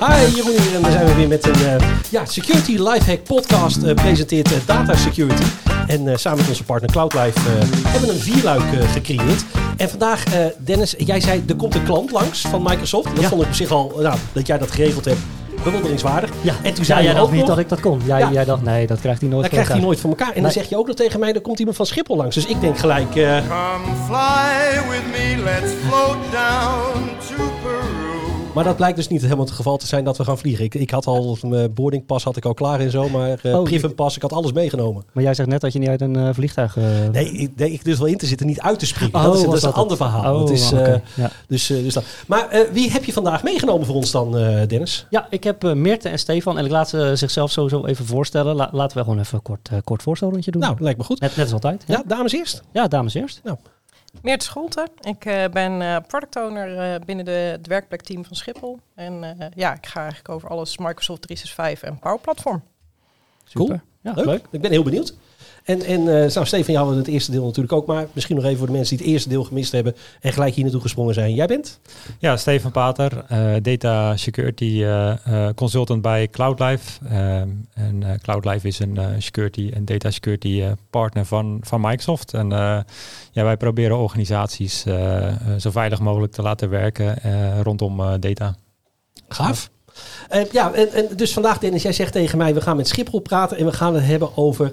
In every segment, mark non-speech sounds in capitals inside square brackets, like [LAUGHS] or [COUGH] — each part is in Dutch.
Hi, Jeroen hier en we zijn we weer met een eh, ja, Security Lifehack podcast. eh, presenteert eh, Data Security. En eh, samen met onze partner CloudLife eh, hebben we een vierluik eh, gecreëerd. En vandaag, eh, Dennis, jij zei er komt een klant langs van Microsoft. Dat Ja. vond ik op zich al, nou, dat jij dat geregeld hebt, bewonderingswaardig. Ja, En toen ja, zei jij ook niet nog, dat ik dat kon. Jij, Ja. jij dacht, nee, dat krijgt hij nooit dat voor krijgt hij nooit van elkaar. En dan zeg je ook nog tegen mij, er komt iemand van Schiphol langs. Dus ik denk gelijk, eh, Come fly with me, let's float down to. Maar dat blijkt dus niet helemaal het geval te zijn dat we gaan vliegen. Ik, ik had al mijn boardingpas had ik al klaar en zo, maar eh Oh, privenpas, ik had alles meegenomen. Maar jij zegt net dat je niet uit een eh, vliegtuig... eh, Nee, ik, nee, ik dus wel in te zitten, niet uit te springen. Oh, dat is, dat een ander verhaal. Oh, is, eh, ja. dus, eh, dus dat. Maar wie heb je vandaag meegenomen voor ons dan, Dennis? Ja, ik heb Meerte en Stefan en ik laat ze zichzelf sowieso even voorstellen. La- laten we gewoon even een kort, kort voorstelrondje doen. Nou, lijkt me goed. net, net als altijd. Ja, dames eerst. ja dames eerst. Meert Scholte. Ik eh, ben eh, product owner eh, binnen de, het werkplekteam van Schiphol. En eh, ja, ik ga eigenlijk over alles Microsoft 365 en Power Platform. Cool. Super. Ja, Leuk. leuk. Ik ben heel benieuwd. En, en nou, Stefan, jou hadden het eerste deel natuurlijk ook. Maar misschien nog even voor de mensen die het eerste deel gemist hebben. En gelijk hier naartoe gesprongen zijn. Jij bent? Ja, Stefan Pater, eh, Data Security eh, eh, Consultant bij CloudLife. En CloudLife is een security en data security partner van, van Microsoft. En ja, wij proberen organisaties zo veilig mogelijk te laten werken rondom data. Gaaf. Ja, en, en dus vandaag Dennis, jij zegt tegen mij... we gaan met Schiphol praten en we gaan het hebben over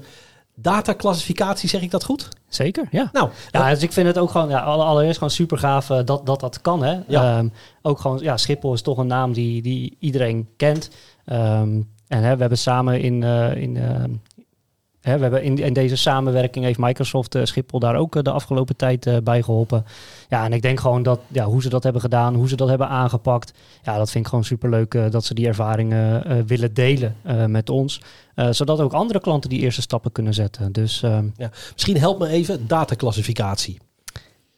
dataclassificatie. Zeg ik dat goed? Zeker, ja. Nou, Ja, dus ik vind het ook gewoon, ja, alle- allereerst gewoon super gaaf eh, dat, dat dat kan. Hè? Ja. Ehm, ook gewoon, ja, Schiphol is toch een naam die, die iedereen kent. Ehm, en hè, we hebben samen in, eh, in, ehm, we hebben in, deze samenwerking heeft Microsoft eh, Schiphol daar ook eh, de afgelopen tijd eh, bij geholpen. Ja, en ik denk gewoon dat ja, hoe ze dat hebben gedaan, hoe ze dat hebben aangepakt. Ja, dat vind ik gewoon super leuk dat ze die ervaringen willen delen met ons. Zodat ook andere klanten die eerste stappen kunnen zetten. Dus ehm, Ja, misschien help me even, dataclassificatie.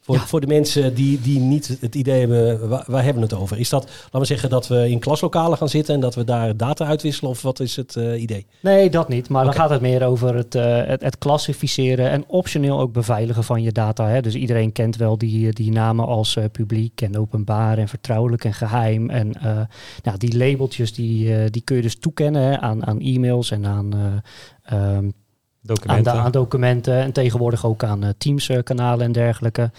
Voor, Ja. voor de mensen die, die niet het idee hebben, waar, waar hebben we het over? Is dat, laten we zeggen, dat we in klaslokalen gaan zitten en dat we daar data uitwisselen? Of wat is het eh, idee? Nee, dat niet. Maar dan gaat het meer over het, eh, het, het klassificeren en optioneel ook beveiligen van je data. Hè. Dus iedereen kent wel die, die namen als eh, publiek en openbaar en vertrouwelijk en geheim. En nou, die labeltjes die, die kun je dus toekennen hè, aan, aan e-mails en aan, eh, aan, Documenten. aan documenten. En tegenwoordig ook aan eh, Teams-kanalen en dergelijke.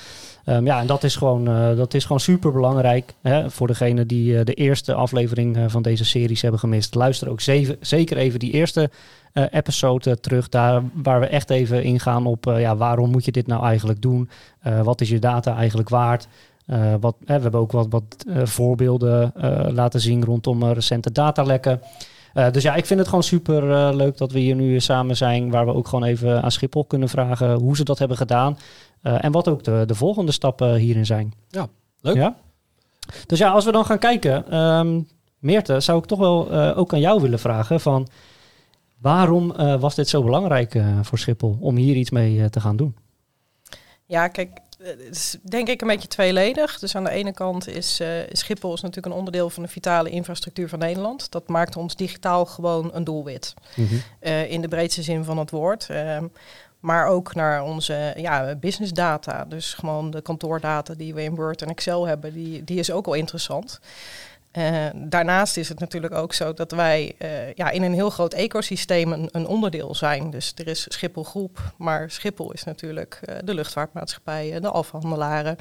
Ehm, ja, en dat is gewoon, eh, dat is gewoon super belangrijk. Voor degene die eh, de eerste aflevering eh, van deze series hebben gemist. Luister ook zeker even die eerste eh, episode eh, terug. Daar waar we echt even ingaan op eh, ja, waarom moet je dit nou eigenlijk doen? Eh, wat is je data eigenlijk waard? Eh, wat, we hebben ook wat, wat eh, voorbeelden eh, laten zien rondom eh, recente datalekken. Eh, dus ja, ik vind het gewoon super eh, leuk dat we hier nu samen zijn. Waar we ook gewoon even aan Schiphol kunnen vragen hoe ze dat hebben gedaan. Eh, en wat ook de, de volgende stappen hierin zijn. Ja, leuk. Ja? Dus ja, als we dan gaan kijken. ehm Meerte, zou ik toch wel eh, ook aan jou willen vragen van... Waarom eh, was dit zo belangrijk eh, voor Schiphol om hier iets mee te gaan doen? Ja, kijk, is denk ik een beetje tweeledig. Dus aan de ene kant is eh, Schiphol is natuurlijk een onderdeel van de vitale infrastructuur van Nederland. Dat maakt ons digitaal gewoon een doelwit. eh, in de breedste zin van het woord. Ehm, maar ook naar onze ja, business data. Dus gewoon de kantoordata die we in Word en Excel hebben, die, die is ook wel interessant. Daarnaast is het natuurlijk ook zo dat wij eh, ja, in een heel groot ecosysteem een, een onderdeel zijn. Dus er is Schiphol Groep, maar Schiphol is natuurlijk eh, de luchtvaartmaatschappijen, de afhandelaren.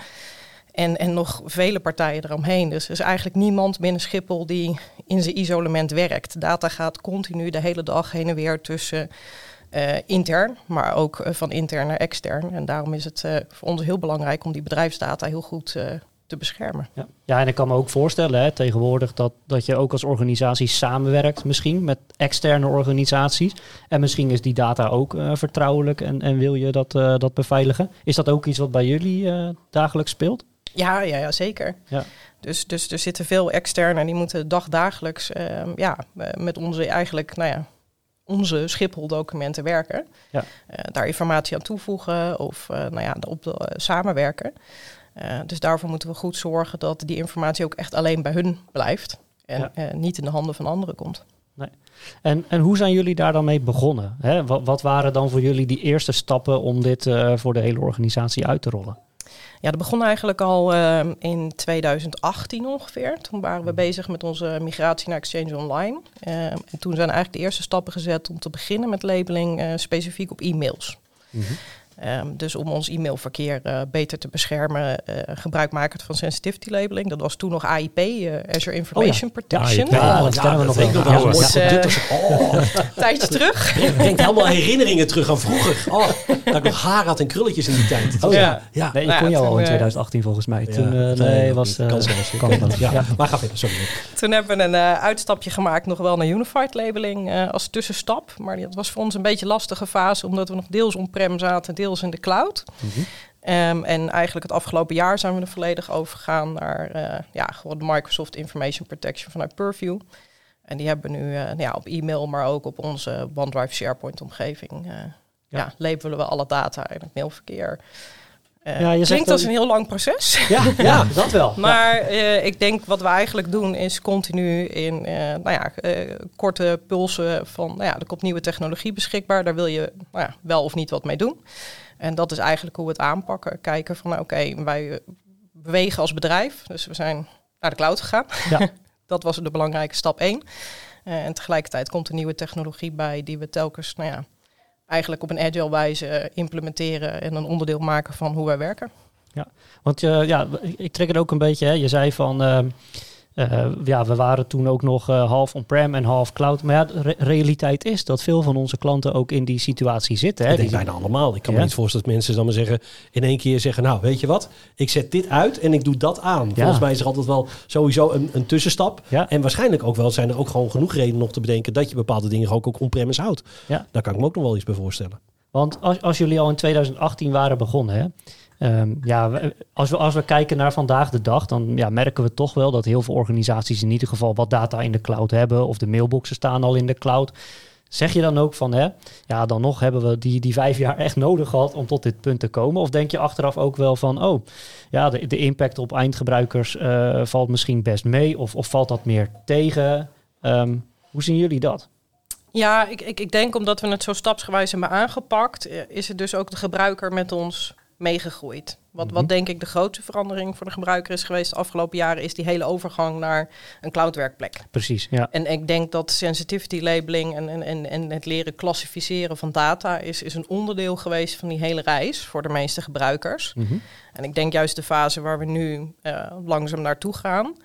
En, en nog vele partijen eromheen. Dus er is eigenlijk niemand binnen Schiphol die in zijn isolement werkt. Data gaat continu de hele dag heen en weer tussen eh, intern, maar ook van intern naar extern. En daarom is het voor ons heel belangrijk om die bedrijfsdata heel goed te beschermen. Ja. ja, en ik kan me ook voorstellen hè, tegenwoordig dat, dat je ook als organisatie samenwerkt misschien met externe organisaties. En misschien is die data ook eh, vertrouwelijk en, en wil je dat, eh, dat beveiligen. Is dat ook iets wat bij jullie eh, dagelijks speelt? Ja, ja, ja zeker. Ja. Dus, dus er zitten veel externen en die moeten dagdagelijks ehm, ja, met onze eigenlijk, nou ja, onze Schiphol-documenten werken. Ja. Daar informatie aan toevoegen of uh, nou ja, op de, samenwerken. Dus daarvoor moeten we goed zorgen dat die informatie ook echt alleen bij hun blijft. En niet in de handen van anderen komt. Nee. En, en hoe zijn jullie daar dan mee begonnen? Hè? Wat, wat waren dan voor jullie die eerste stappen om dit voor de hele organisatie uit te rollen? Ja, dat begon eigenlijk al in 2018 ongeveer. Toen waren we bezig met onze migratie naar Exchange Online. En toen zijn eigenlijk de eerste stappen gezet om te beginnen met labeling specifiek op e-mails. Mm -hmm. Um, dus om ons e-mailverkeer uh, beter te beschermen, uh, gebruik maken van sensitivity labeling. Dat was toen nog AIP, uh, Azure Information oh, ja. Protection. Ja, ja, dat kennen we nog wel. Ja, dus, oh. [LAUGHS] tijdje terug. Het brengt helemaal herinneringen terug aan vroeger. Oh, [LAUGHS] dat ik nog haar had en krulletjes in die tijd. Oh, ja. ja. Nee, ik kon jou al in 2018 volgens mij. Toen, nee, nee, was kansloos. kansloos. Ja. Maar ga verder, sorry. Toen hebben we een uitstapje gemaakt nog wel naar Unified labeling als tussenstap. Maar dat was voor ons een beetje een lastige fase, omdat we nog deels on-prem zaten, deels in de cloud. Mm -hmm. um, en eigenlijk het afgelopen jaar zijn we er volledig overgegaan naar uh, ja, gewoon de Microsoft Information Protection vanuit Purview. En die hebben we nu uh, ja, op e-mail, maar ook op onze OneDrive SharePoint omgeving. Uh, ja. ja, labelen we alle data in het mailverkeer. Uh, ja, je klinkt als een heel lang proces. [LAUGHS] Ja, ja dat wel. maar uh, ik denk wat we eigenlijk doen is continu in uh, nou ja, korte pulsen van nou ja, er komt nieuwe technologie beschikbaar. Daar wil je nou ja, wel of niet wat mee doen. En dat is eigenlijk hoe we het aanpakken. Kijken van nou, oké, okay, wij bewegen als bedrijf. Dus we zijn naar de cloud gegaan. Ja. [LAUGHS] dat was de belangrijke stap één. en tegelijkertijd komt er nieuwe technologie bij die we telkens nou ja, eigenlijk op een agile wijze implementeren en een onderdeel maken van hoe wij werken. Ja, want uh, ja, ik trek het ook een beetje. Hè. Je zei van, uh, uh, ja, we waren toen ook nog half on-prem en half cloud. Maar ja, de re realiteit is dat veel van onze klanten ook in die situatie zitten. Hè. Ik denk bijna allemaal. Ik kan ja. me niet voorstellen dat mensen dan maar zeggen, in één keer zeggen, nou weet je wat, ik zet dit uit en ik doe dat aan. Ja. Volgens mij is er altijd wel sowieso een, een tussenstap. Ja. En waarschijnlijk ook wel zijn er ook gewoon genoeg redenen nog te bedenken dat je bepaalde dingen ook, ook on-premise houdt. Ja. Daar kan ik me ook nog wel iets bij voorstellen. Want als, als jullie al in 2018 waren begonnen, hè, Um, ja, als we, als we kijken naar vandaag de dag, dan ja, merken we toch wel dat heel veel organisaties in ieder geval wat data in de cloud hebben. Of de mailboxen staan al in de cloud. Zeg je dan ook van, hè, ja, dan nog hebben we die, die vijf jaar echt nodig gehad om tot dit punt te komen? Of denk je achteraf ook wel van, oh, ja, de, de impact op eindgebruikers uh, valt misschien best mee? Of, of valt dat meer tegen? Um, hoe zien jullie dat? Ja, ik, ik, ik denk omdat we het zo stapsgewijs hebben aangepakt, is het dus ook de gebruiker met ons meegegroeid. Wat, wat denk ik de grootste verandering voor de gebruiker is geweest de afgelopen jaren, is die hele overgang naar een cloudwerkplek. Precies, ja. En ik denk dat sensitivity labeling en, en, en het leren klassificeren van data is, is een onderdeel geweest van die hele reis voor de meeste gebruikers. Mm -hmm. En ik denk juist de fase waar we nu uh, langzaam naartoe gaan,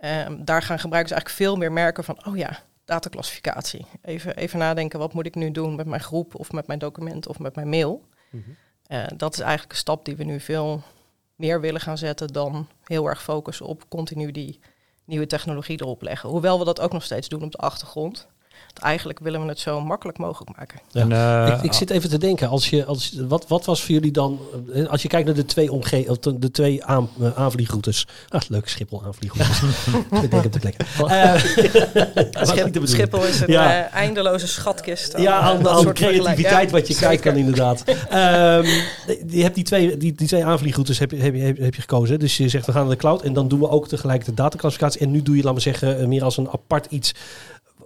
uh, daar gaan gebruikers eigenlijk veel meer merken van, oh ja, dataclassificatie. Even, even nadenken, wat moet ik nu doen met mijn groep of met mijn document of met mijn mail? Mm -hmm. Uh, dat is eigenlijk een stap die we nu veel meer willen gaan zetten dan heel erg focussen op continu die nieuwe technologie erop leggen. Hoewel we dat ook nog steeds doen op de achtergrond. Eigenlijk willen we het zo makkelijk mogelijk maken. Ja. En, uh, ik, ik, zit even te denken, als je, als, wat, wat was voor jullie dan, eh, als je kijkt naar de twee, omge de twee aan, uh, aanvliegroutes. Ah, leuke Schiphol aanvliegroutes. [LAUGHS] ik denk op de plek. Uh, [LAUGHS] Schiphol, Schiphol is een ja. eindeloze schatkist. Aan, ja, aan, aan creativiteit ja, wat je kijkt kan inderdaad. um, [LAUGHS] je hebt die twee, die, die twee aanvliegroutes heb je, heb, je, heb je gekozen. Dus je zegt we gaan naar de cloud en dan doen we ook tegelijk de dataclassificatie. En nu doe je, laat maar zeggen, meer als een apart iets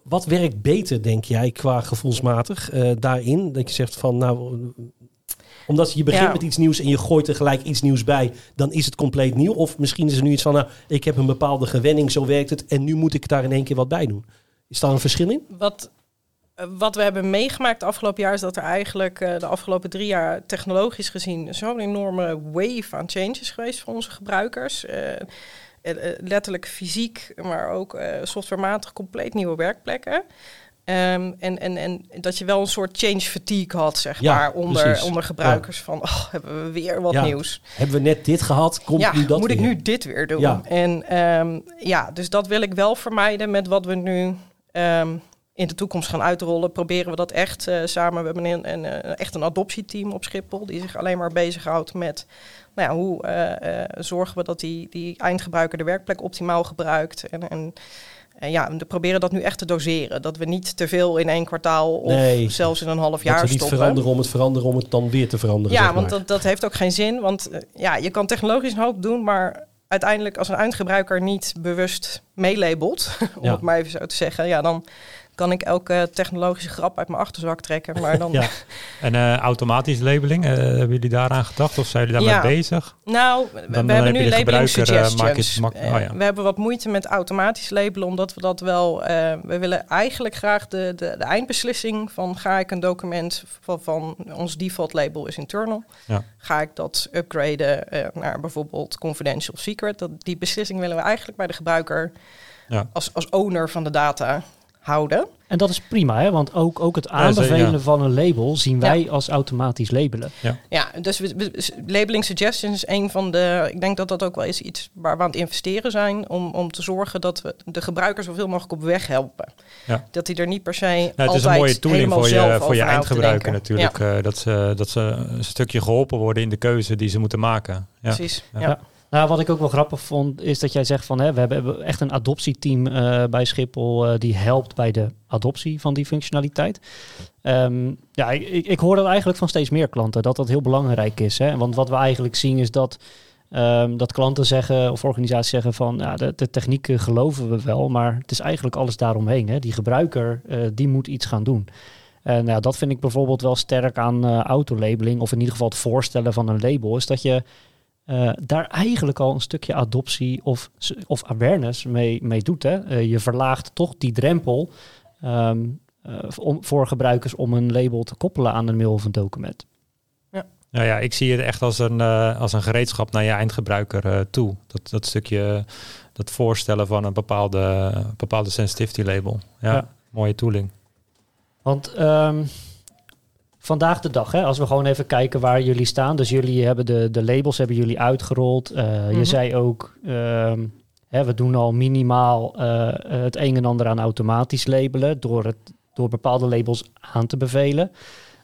wat werkt beter, denk jij, qua gevoelsmatig uh, daarin? Dat je zegt van, nou, omdat je begint ja. met iets nieuws en je gooit er gelijk iets nieuws bij, dan is het compleet nieuw. Of misschien is er nu iets van, nou, ik heb een bepaalde gewenning, zo werkt het, en nu moet ik daar in één keer wat bij doen. Is daar een verschil in? Wat, wat we hebben meegemaakt afgelopen jaar is dat er eigenlijk uh, de afgelopen drie jaar technologisch gezien zo'n enorme wave aan changes geweest voor onze gebruikers. Uh, letterlijk fysiek, maar ook uh, softwarematig compleet nieuwe werkplekken. Um, en, en, en dat je wel een soort change fatigue had, zeg ja, maar, onder, onder gebruikers. Ja. Van, oh, hebben we weer wat ja. nieuws. Hebben we net dit gehad, komt nu dat moet weer? ik nu dit weer doen? En um, ja, dus dat wil ik wel vermijden met wat we nu um, in de toekomst gaan uitrollen. Proberen we dat echt uh, samen. We hebben een, een, een, echt een adoptieteam op Schiphol, die zich alleen maar bezighoudt met nou ja, hoe uh, uh, zorgen we dat die, die eindgebruiker de werkplek optimaal gebruikt. En, en En ja, we proberen dat nu echt te doseren. Dat we niet te veel in één kwartaal of Nee. zelfs in een half jaar we niet stoppen. veranderen om het veranderen om het dan weer te veranderen. Ja, zeg want maar. dat, dat heeft ook geen zin. Want eh, ja, je kan technologisch een hoop doen, maar uiteindelijk als een eindgebruiker niet bewust meelabelt, [LAUGHS] om Ja. het maar even zo te zeggen, ja, dan kan ik elke technologische grap uit mijn achterzak trekken. Maar dan, Ja. En eh, automatisch labeling, eh, hebben jullie daaraan gedacht of zijn jullie daarmee Ja. bezig? Nou, we, dan we hebben nu labeling eh, suggestions. Eh, oh ja. We hebben wat moeite met automatisch labelen, omdat we dat wel... we willen eigenlijk graag de, de, de eindbeslissing van ga ik een document van, van ons default label is internal. Ja. Ga ik dat upgraden naar bijvoorbeeld confidential secret. Dat, die beslissing willen we eigenlijk bij de gebruiker Ja. als, als owner van de data houden. En dat is prima, hè? want ook, ook het Ja, aanbevelen ja. van een label zien wij als automatisch labelen. Ja, dus we, we- labeling suggestions is een van de. Ik denk dat dat ook wel is iets waar we aan het investeren zijn. Om, om te zorgen dat we de gebruiker zoveel mogelijk op weg helpen. Ja. Dat hij er niet per se. Ja, het altijd is een mooie tooling helemaal voor je, zelf voor je eindgebruiker natuurlijk. eh, dat, ze, dat ze een stukje geholpen worden in de keuze die ze moeten maken. Ja. Precies. Ja. Nou, wat ik ook wel grappig vond, is dat jij zegt van hè, we hebben- echt een adoptieteam eh, bij Schiphol eh, die helpt bij de adoptie van die functionaliteit. Ehm, ja, ik, ik, hoor dat eigenlijk van steeds meer klanten, dat dat heel belangrijk is. Hè? Want wat we eigenlijk zien is dat, ehm, dat klanten zeggen of organisaties zeggen van ja, de, de techniek eh, geloven we wel, maar het is eigenlijk alles daaromheen. Hè? Die gebruiker die moet iets gaan doen. En ja, dat vind ik bijvoorbeeld wel sterk aan eh autolabeling, of in ieder geval het voorstellen van een label, is dat je eh, daar eigenlijk al een stukje adoptie of, of awareness mee, mee doet. Hè? Eh, je verlaagt toch die drempel ehm, eh, om, voor gebruikers om een label te koppelen aan een mail of een document. Nou ja, ik zie het echt als een, eh, als een gereedschap naar je eindgebruiker toe. Dat, dat stukje, dat voorstellen van een bepaalde, bepaalde sensitivity label. Ja, Ja. mooie tooling. Want ehm, vandaag de dag, hè, als we gewoon even kijken waar jullie staan. Dus jullie hebben de, de labels hebben jullie uitgerold. Eh, Mhm. Je zei ook, ehm, hè, we doen al minimaal eh, het een en ander aan automatisch labelen door, het, door bepaalde labels aan te bevelen.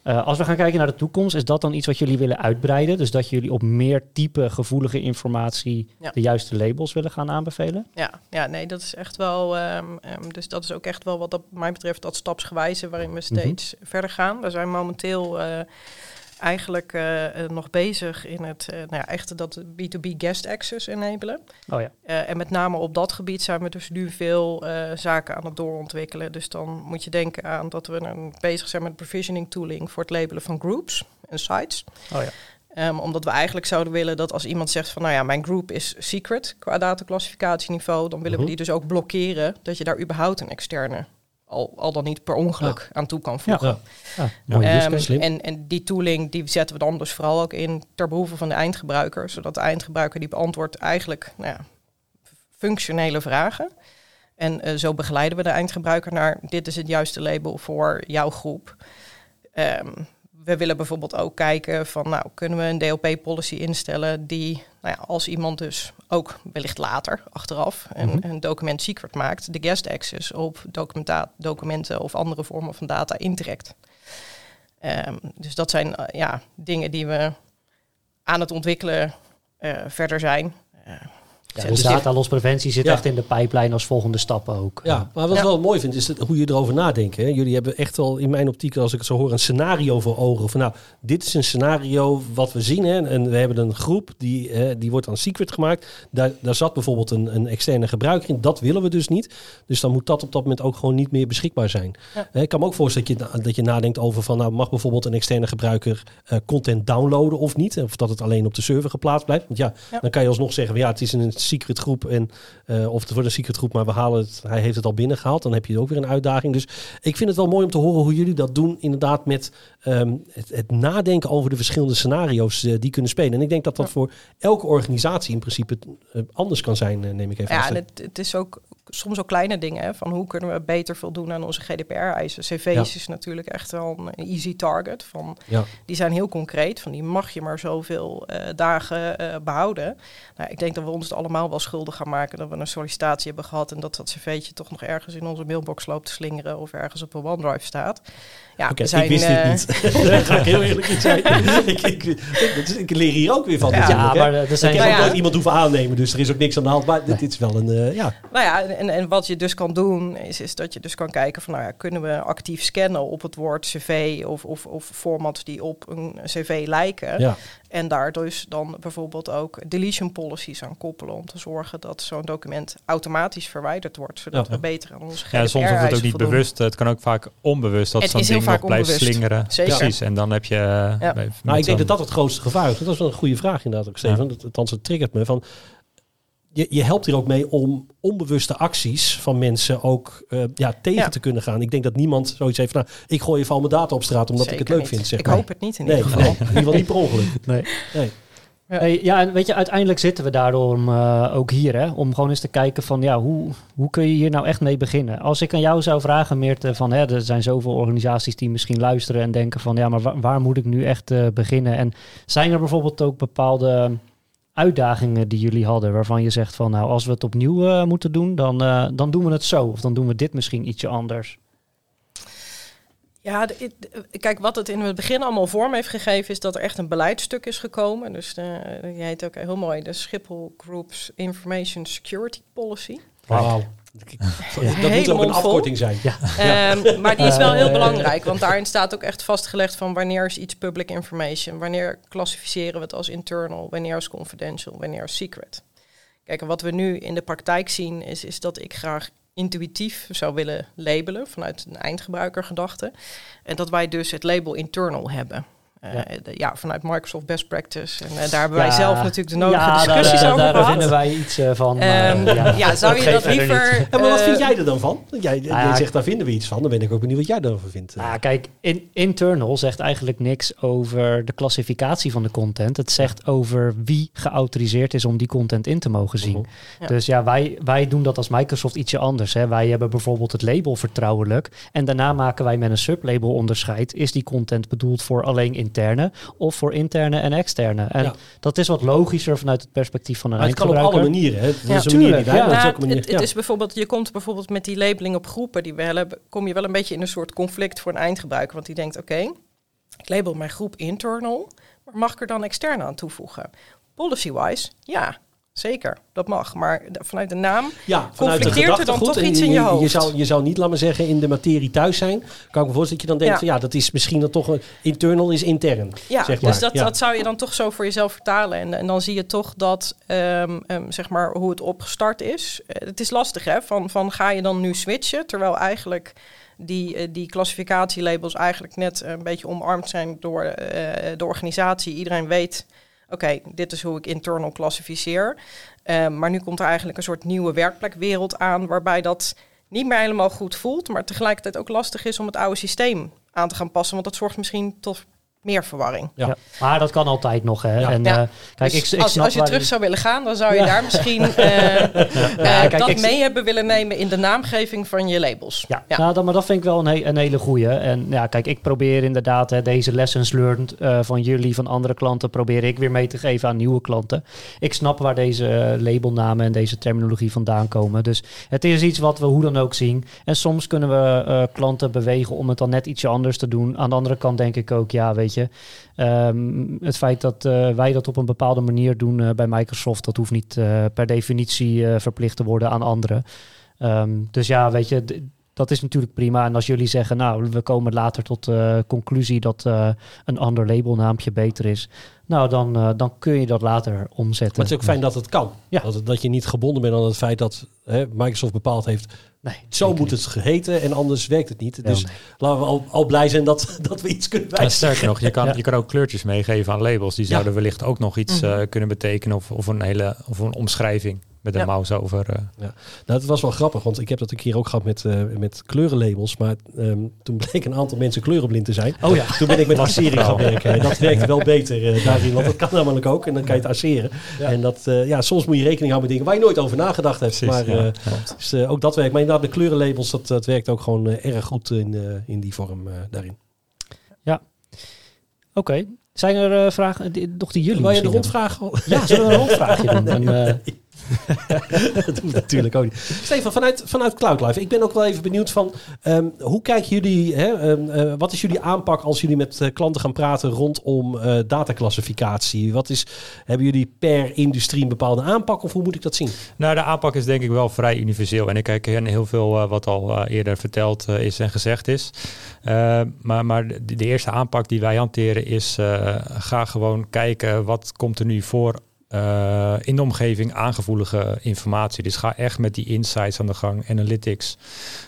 Eh, als we gaan kijken naar de toekomst, is dat dan iets wat jullie willen uitbreiden? Dus dat jullie op meer type gevoelige informatie Ja. de juiste labels willen gaan aanbevelen? Ja, ja, nee, dat is echt wel. ehm, ehm, dus dat is ook echt wel wat dat mij betreft dat stapsgewijze waarin we steeds verder gaan. We zijn momenteel eh, eigenlijk eh, eh, nog bezig in het eh, nou ja, echt dat B2B guest access enabelen. Oh ja. En met name op dat gebied zijn we dus nu veel zaken aan het doorontwikkelen. Dus dan moet je denken aan dat we een, bezig zijn met provisioning tooling voor het labelen van groups en sites. Oh ja. Ehm, omdat we eigenlijk zouden willen dat als iemand zegt van nou ja, mijn group is secret qua dataclassificatieniveau, dan willen Mhm. we die dus ook blokkeren dat je daar überhaupt een externe, al, al dan niet per ongeluk, aan toe kan voegen. Ja. Use Ehm, slim. en, en die tooling die zetten we dan dus vooral ook in ter behoeve van de eindgebruiker, zodat de eindgebruiker die beantwoordt eigenlijk nou ja, functionele vragen. En eh, zo begeleiden we de eindgebruiker naar dit is het juiste label voor jouw groep. Ehm, we willen bijvoorbeeld ook kijken van nou kunnen we een DLP-policy instellen die nou ja, als iemand dus ook wellicht later achteraf een, Mhm. een document secret maakt, de guest access op documenten of andere vormen van data intrekt. Ehm, dus dat zijn eh, ja, dingen die we aan het ontwikkelen eh, verder zijn. Eh, Ja, dus dus die- data loss preventie zit Ja. echt in de pijplijn als volgende stap ook. Ja, maar wat ik Ja. wel mooi vind, is dat, hoe je erover nadenkt. Hè. Jullie hebben echt wel, in mijn optiek, als ik het zo hoor, een scenario voor ogen. Van nou, dit is een scenario wat we zien. Hè. En we hebben een groep, die, hè, die wordt aan secret gemaakt. Daar, daar zat bijvoorbeeld een, een externe gebruiker in. Dat willen we dus niet. Dus dan moet dat op dat moment ook gewoon niet meer beschikbaar zijn. Ik kan me ook voorstellen dat je, dat je nadenkt over van, nou, mag bijvoorbeeld een externe gebruiker eh, content downloaden of niet? Of dat het alleen op de server geplaatst blijft. Want ja, Ja. dan kan je alsnog zeggen, ja, het is een secret groep en eh, of het wordt een secret groep, maar we halen het, hij heeft het al binnengehaald. Dan heb je ook weer een uitdaging. Dus ik vind het wel mooi om te horen hoe jullie dat doen. Inderdaad met ehm, het, het nadenken over de verschillende scenario's eh, die kunnen spelen. En ik denk dat dat voor elke organisatie in principe eh, anders kan zijn, neem ik even Ja, en het, het is ook soms ook kleine dingen. Hè, van hoe kunnen we beter voldoen aan onze GDPR-eisen. CV's Ja. is natuurlijk echt wel een easy target. Van, Ja. Die zijn heel concreet. Van die mag je maar zoveel eh, dagen eh, behouden. Nou, ik denk dat we ons het allemaal wel schuldig gaan maken. Dat we een sollicitatie hebben gehad. En dat dat cv'tje toch nog ergens in onze mailbox loopt te slingeren. Of ergens op een OneDrive staat. Ja, Oké, we zijn, ik wist eh, dit niet. [LAUGHS] [LAUGHS] Daar ga ik heel eerlijk in zijn. [LAUGHS] ik, ik, ik, ik leer hier ook weer van Ja, maar er zijn ik heb Nou ook ja. nooit iemand hoeven aannemen, dus er is ook niks aan de hand. Maar dit, dit is wel een, eh, ja. Nou ja, en, en, en wat je dus kan doen, is, is dat je dus kan kijken van, nou ja, kunnen we actief scannen op het woord cv of, of, of formats die op een cv lijken. Ja. En daar dus dan bijvoorbeeld ook deletion policies aan koppelen om te zorgen dat zo'n document automatisch verwijderd wordt, zodat Ja. we beter aan onze Ja, soms hoeft het ook niet voldoen. bewust. Het kan ook vaak onbewust dat zo'n ding nog blijft onbewust. slingeren. Zeker. Precies. En dan heb je... eh, Ja. bij- Nou, ik denk dat dat het grootste gevaar is. Dat is wel een goede vraag inderdaad ook, Stefan. Dat, althans, het triggert me van... Je, je helpt hier ook mee om onbewuste acties van mensen ook eh, ja, tegen Ja. te kunnen gaan. Ik denk dat niemand zoiets heeft van... Nou, ik gooi even al mijn data op straat omdat ik het leuk niet. vind. Zeg ik maar. hoop het niet in Nee, ieder nee, geval. in ieder geval niet per ongeluk. [LAUGHS] Nee. Nee. Ja. Hey, ja, en weet je, uiteindelijk zitten we daarom eh, ook hier, hè, om gewoon eens te kijken van, ja, hoe, hoe kun je hier nou echt mee beginnen? Als ik aan jou zou vragen, Meerte, van, hè, er zijn zoveel organisaties die misschien luisteren en denken van, ja, maar waar, waar moet ik nu echt eh, beginnen? En zijn er bijvoorbeeld ook bepaalde uitdagingen die jullie hadden, waarvan je zegt van, nou, als we het opnieuw eh, moeten doen, dan, eh, dan doen we het zo, of dan doen we dit misschien ietsje anders. Ja, de- de- kijk, wat het in het begin allemaal vorm heeft gegeven, is dat er echt een beleidstuk is gekomen. Dus de, die heet ook heel mooi de Schiphol Group's Information Security Policy. Wauw. [LAUGHS] Dat moet ook een vol. afkorting zijn. Ehm, maar die is wel heel [LAUGHS] belangrijk, want daarin staat ook echt vastgelegd van wanneer is iets public information, wanneer klassificeren we het als internal, wanneer is confidential, wanneer is secret. Kijk, en wat we nu in de praktijk zien is, is dat ik graag intuïtief zou willen labelen vanuit een eindgebruikergedachte. En dat wij dus het label internal hebben. Eh, Ja. de- ja, vanuit Microsoft Best Practice. En eh, daar hebben wij Ja. zelf natuurlijk de nodige ja, discussies daar, over daar, gehad. vinden wij iets eh, van. Ehm, ja. ja, zou je Dat liever... Ja, maar wat eh, vind jij er dan van? Jij, jij ja, zegt, daar vinden we iets van. Dan ben ik ook benieuwd wat jij erover vindt. Nou, kijk, in, internal zegt eigenlijk niks over de klassificatie van de content. Het zegt over wie geautoriseerd is om die content in te mogen zien. Mhm. Ja. Dus ja, wij, wij doen dat als Microsoft ietsje anders. Hè. Wij hebben bijvoorbeeld het label vertrouwelijk. En daarna maken wij met een sublabel onderscheid. Is die content bedoeld voor alleen interne of voor interne en externe? En Ja. dat is wat logischer vanuit het perspectief van een Maar het kan op alle manieren. Hè. Ja, manier ja. het, het is bijvoorbeeld, je komt bijvoorbeeld met die labeling op groepen die we hebben, kom je wel een beetje in een soort conflict voor een eindgebruiker. Want die denkt, oké, ik label mijn groep internal, maar mag ik er dan externe aan toevoegen? Policy-wise, ja, zeker, dat mag. Maar de- vanuit de naam, Ja, vanuit de conflicteert er dan toch iets in je je- Je hoofd? zou, je zou niet, laat maar zeggen, in de materie thuis zijn. Kan ik me voorstellen dat je dan denkt, Ja. van, ja, dat is misschien dan toch een internal is intern. ja, zeg maar. dus dat, Ja. dat zou je dan toch zo voor jezelf vertalen. En, en dan zie je toch dat, ehm, ehm, zeg maar, hoe het opgestart is. Eh, het is lastig, hè, van, van ga je dan nu switchen, terwijl eigenlijk die, eh, die klassificatielabels eigenlijk net een beetje omarmd zijn door eh, de organisatie. Iedereen weet, oké, dit is hoe ik internal klassificeer. Eh, maar nu komt er eigenlijk een soort nieuwe werkplekwereld aan, waarbij dat niet meer helemaal goed voelt, maar tegelijkertijd ook lastig is om het oude systeem aan te gaan passen, want dat zorgt misschien tot meer verwarring. Ja. Ja. Maar dat kan altijd nog. Hè. Ja. En, Ja. eh, kijk, Dus ik, ik als, je terug zou willen gaan, dan zou je Ja. daar misschien [LAUGHS] eh, eh, kijk, dat ik- mee hebben willen nemen in de naamgeving van je labels. Ja, Nou, dat, maar dat vind ik wel een, he- een hele goeie. En ja, kijk, ik probeer inderdaad hè, deze lessons learned eh, van jullie, van andere klanten, probeer ik weer mee te geven aan nieuwe klanten. Ik snap waar deze labelnamen en deze terminologie vandaan komen. Dus het is iets wat we hoe dan ook zien. En soms kunnen we eh, klanten bewegen om het dan net ietsje anders te doen. Aan de andere kant denk ik ook, ja, weet je, ehm, het feit dat eh, wij dat op een bepaalde manier doen eh, bij Microsoft, dat hoeft niet eh, per definitie verplicht te worden aan anderen. Ehm, dus ja, weet je, dat is natuurlijk prima. En als jullie zeggen, nou, we komen later tot de conclusie dat een ander labelnaampje beter is, nou, dan, eh, dan kun je dat later omzetten. Maar het is ook fijn dat het kan. Ja. Dat, dat je niet gebonden bent aan het feit dat hè, Microsoft bepaald heeft... Nee, Zo moet niet. het geheten en anders werkt het niet. Ja, Dus nee. laten we al, al blij zijn dat, [LAUGHS] dat we iets kunnen En wijzigen. sterker nog, je kan, [LAUGHS] Ja. je kan ook kleurtjes meegeven aan labels. Die Ja. zouden wellicht ook nog iets Mhm. eh, kunnen betekenen. Of, of een hele of een omschrijving met een Ja. mouse over. eh. Nou, het was wel grappig, want ik heb dat een keer ook gehad met, eh, met kleurenlabels. Maar ehm, toen bleek een aantal mensen kleurenblind te zijn. Oh ja. Toen ben ik met [LAUGHS] assering gaan werken. En dat werkte wel beter eh, daarin, want dat kan namelijk ook. En dan kan je het asseren. Ja. En dat, ja, soms moet je rekening houden met dingen waar je nooit over nagedacht hebt. Precies, maar ja. dus, ook dat werkt. Maar inderdaad, de kleurenlabels, dat, dat werkt ook gewoon erg goed in, in die vorm daarin. Oké. Zijn er vragen, nog die jullie Wil je de rondvraag? Ja, zullen we een rondvraagje doen? [LAUGHS] Dan, [LAUGHS] dat natuurlijk ook niet. Stefan, vanuit, vanuit CloudLife, ik ben ook wel even benieuwd van ehm, hoe kijken jullie, hè, ehm, eh, wat is jullie aanpak als jullie met eh, klanten gaan praten rondom eh dataclassificatie? Wat is, hebben jullie per industrie een bepaalde aanpak of hoe moet ik dat zien? Nou, de aanpak is denk ik wel vrij universeel. En ik herken heel veel wat al eerder verteld is en gezegd is. Eh, maar maar de, de eerste aanpak die wij hanteren is... ga gewoon kijken wat komt er nu voor eh, in de omgeving aangevoelige informatie. Dus ga echt met die insights aan de gang, analytics.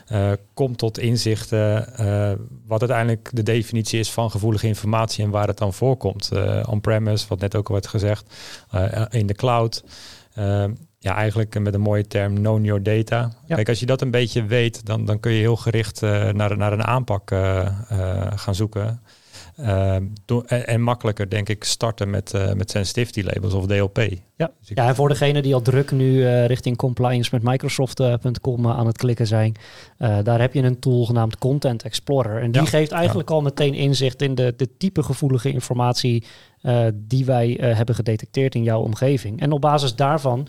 Eh, kom tot inzichten eh, wat uiteindelijk de definitie is van gevoelige informatie en waar het dan voorkomt. On-premise, wat net ook al werd gezegd, in de cloud. Ja, eigenlijk met een mooie term, know your data. Ja. Kijk, als je dat een beetje weet, dan, dan kun je heel gericht naar, naar een aanpak gaan zoeken. Eh, door- en, en makkelijker, denk ik, starten met, eh, met sensitivity labels of DLP. Ja. Dus ja, en voor degenen die al druk nu eh, richting compliance met Microsoft.com aan het klikken zijn, eh, daar heb je een tool genaamd Content Explorer. En die Ja. geeft eigenlijk al meteen inzicht in de, de type gevoelige informatie eh, die wij eh, hebben gedetecteerd in jouw omgeving. En op basis daarvan,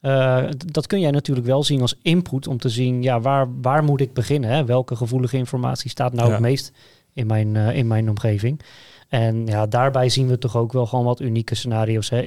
eh, dat kun jij natuurlijk wel zien als input om te zien, ja, waar, waar moet ik beginnen? Hè? Welke gevoelige informatie staat nou Ja. het meest in mijn, eh, in mijn omgeving? En ja, daarbij zien we toch ook wel gewoon wat unieke scenario's. Hè?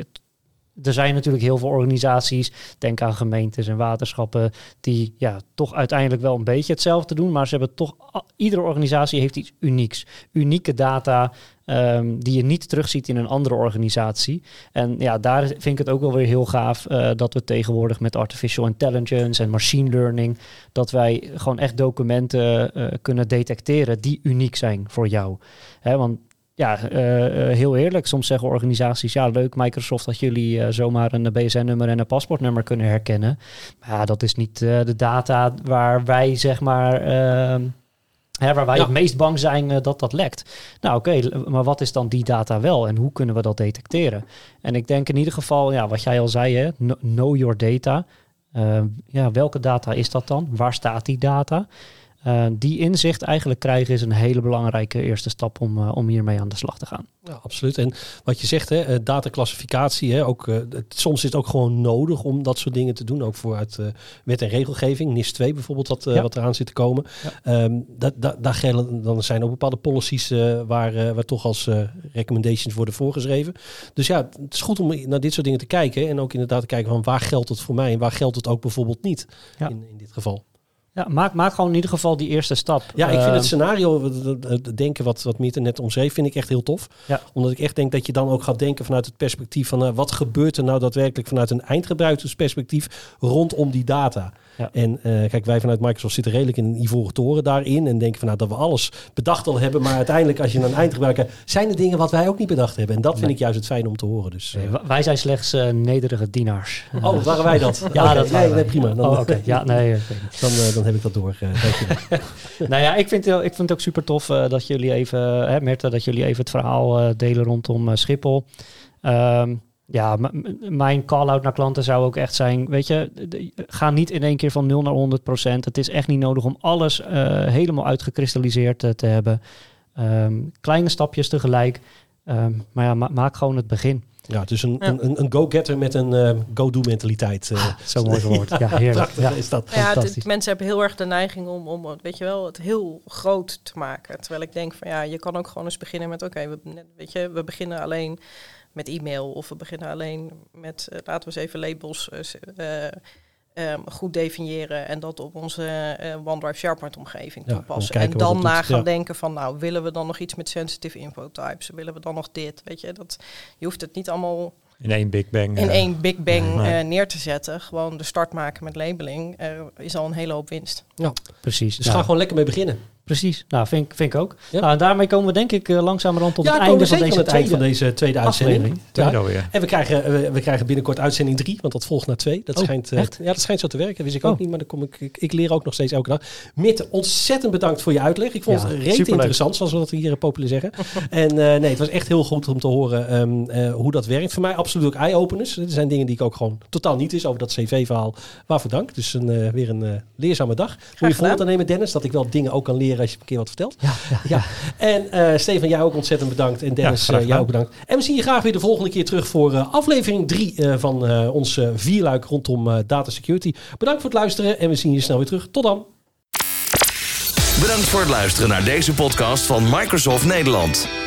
er zijn natuurlijk heel veel organisaties, denk aan gemeentes en waterschappen, die ja, toch uiteindelijk wel een beetje hetzelfde doen, maar ze hebben toch, iedere organisatie heeft iets unieks. Unieke data ehm, die je niet terugziet in een andere organisatie. En ja, daar vind ik het ook wel weer heel gaaf eh, dat we tegenwoordig met artificial intelligence en machine learning, dat wij gewoon echt documenten eh, kunnen detecteren die uniek zijn voor jou. Hè, want ja, eh, heel eerlijk. Soms zeggen organisaties, ja leuk Microsoft dat jullie zomaar een BSN-nummer en een paspoortnummer kunnen herkennen. Maar ja, dat is niet de data waar wij zeg maar... ehm, Hè, waar wij Ja. het meest bang zijn eh, dat dat lekt. Nou oké, maar wat is dan die data wel en hoe kunnen we dat detecteren? En ik denk in ieder geval, ja, wat jij al zei, hè, kn- know your data. Eh, ja, welke data is dat dan? Waar staat die data? Eh, die inzicht eigenlijk krijgen is een hele belangrijke eerste stap om, eh, om hiermee aan de slag te gaan. Ja, absoluut. En wat je zegt, hè, eh, dataclassificatie, hè, ook, het, soms is het ook gewoon nodig om dat soort dingen te doen. Ook voor uit eh, wet en regelgeving. NIS 2 bijvoorbeeld, wat, Ja. wat eraan zit te komen. Ehm, daar gelden, dan zijn ook bepaalde policies waar, waar toch als recommendations worden voorgeschreven. Dus ja, het is goed om naar dit soort dingen te kijken. En ook inderdaad te kijken van waar geldt het voor mij en waar geldt het ook bijvoorbeeld niet Ja. in, in dit geval. Ja, maak, maak gewoon in ieder geval die eerste stap. Ja, ik vind het scenario, het- het- het denken wat, wat Mieter net omschreef, vind ik echt heel tof. Ja. Omdat ik echt denk dat je dan ook gaat denken vanuit het perspectief van eh, wat gebeurt er nou daadwerkelijk vanuit een eindgebruikersperspectief rondom die data. Ja. En eh, kijk, wij vanuit Microsoft zitten redelijk in een ivoren toren daarin en denken van nou dat we alles bedacht al hebben. Maar uiteindelijk als je een eindgebruiker, zijn er dingen wat wij ook niet bedacht hebben. En dat vind Nee. ik juist het fijn om te horen. Dus, eh, nee, wij zijn slechts nederige dienaars. oh, waren wij dat? [LAUGHS] Ja, dat waren nee, prima. Dan, Oh, oké. Ja, nee. [LAUGHS] dan, eh, heb ik dat door. eh [LAUGHS] [LAUGHS] nou ja, ik vind, ik vind het ook super tof eh, dat jullie even, hè, Merte, dat jullie even het verhaal eh, delen rondom eh, Schiphol. Ehm, ja, mijn call-out naar klanten zou ook echt zijn, weet je, ga niet in één keer van 0 naar 100 procent. Het is echt niet nodig om alles eh, helemaal uitgekristalliseerd eh, te hebben. Ehm, kleine stapjes tegelijk. Ehm, maar ja, ma- maak gewoon het begin. Ja, dus een, Ja. een, een, go-getter met een eh, go-do mentaliteit. eh. Zo mooi woord. [LAUGHS] Ja, heerlijk. Ja. is dat. Ja, het- Fantastisch. het- mensen hebben heel erg de neiging om, om weet je wel, het heel groot te maken. Terwijl ik denk van ja, je kan ook gewoon eens beginnen met oké, we, weet je, we beginnen alleen met e-mail of we beginnen alleen met eh, laten we eens even labels eh, eh, ehm, goed definiëren en dat op onze eh, OneDrive SharePoint omgeving Ja, toepassen. en dan doet, na gaan ja. denken van nou, willen we dan nog iets met sensitive infotypes? Willen we dan nog dit? Weet je, dat, je hoeft het niet allemaal In één Big Bang. in eh, één Big Bang eh, neer te zetten. Gewoon de start maken met labeling er is al een hele hoop winst. Precies. Dus Nou, ga gewoon lekker mee beginnen. Precies. Nou, vind, ik- vind ik ook. Ja. Nou, en daarmee komen we denk ik eh, langzamerhand tot ja, het einde van deze het eind tweede van deze tweede uitzending. aflevering. Ja. En we krijgen, eh, we, we krijgen binnenkort uitzending 3, want dat volgt na 2. Dat, Oh, schijnt, eh, echt? ja, dat schijnt zo te werken. wist ik Oh. ook niet, maar dan kom ik, ik, ik leer ook nog steeds elke dag. Mitte, ontzettend bedankt voor je uitleg. Ik vond Ja, het reet interessant, zoals we dat hier populair zeggen. [LAUGHS] en eh, nee, het was echt heel goed om te horen ehm, eh, hoe dat werkt. Voor mij absoluut ook eye-openers. Er zijn dingen die ik ook gewoon totaal niet is over dat cv-verhaal. Waarvoor dank. Dus een, eh, weer een leerzame dag. Moet je voorbeeld aan nemen, Dennis, dat ik wel dingen ook kan leren keer als je een keer wat vertelt. Ja, ja, Ja. En eh Stefan, jou ook ontzettend bedankt. En Dennis, Ja, eh, jou ook bedankt. En we zien je graag weer de volgende keer terug voor eh, aflevering 3 van eh, ons vierluik rondom eh, data security. Bedankt voor het luisteren en we zien je snel weer terug. Tot dan. Bedankt voor het luisteren naar deze podcast van Microsoft Nederland.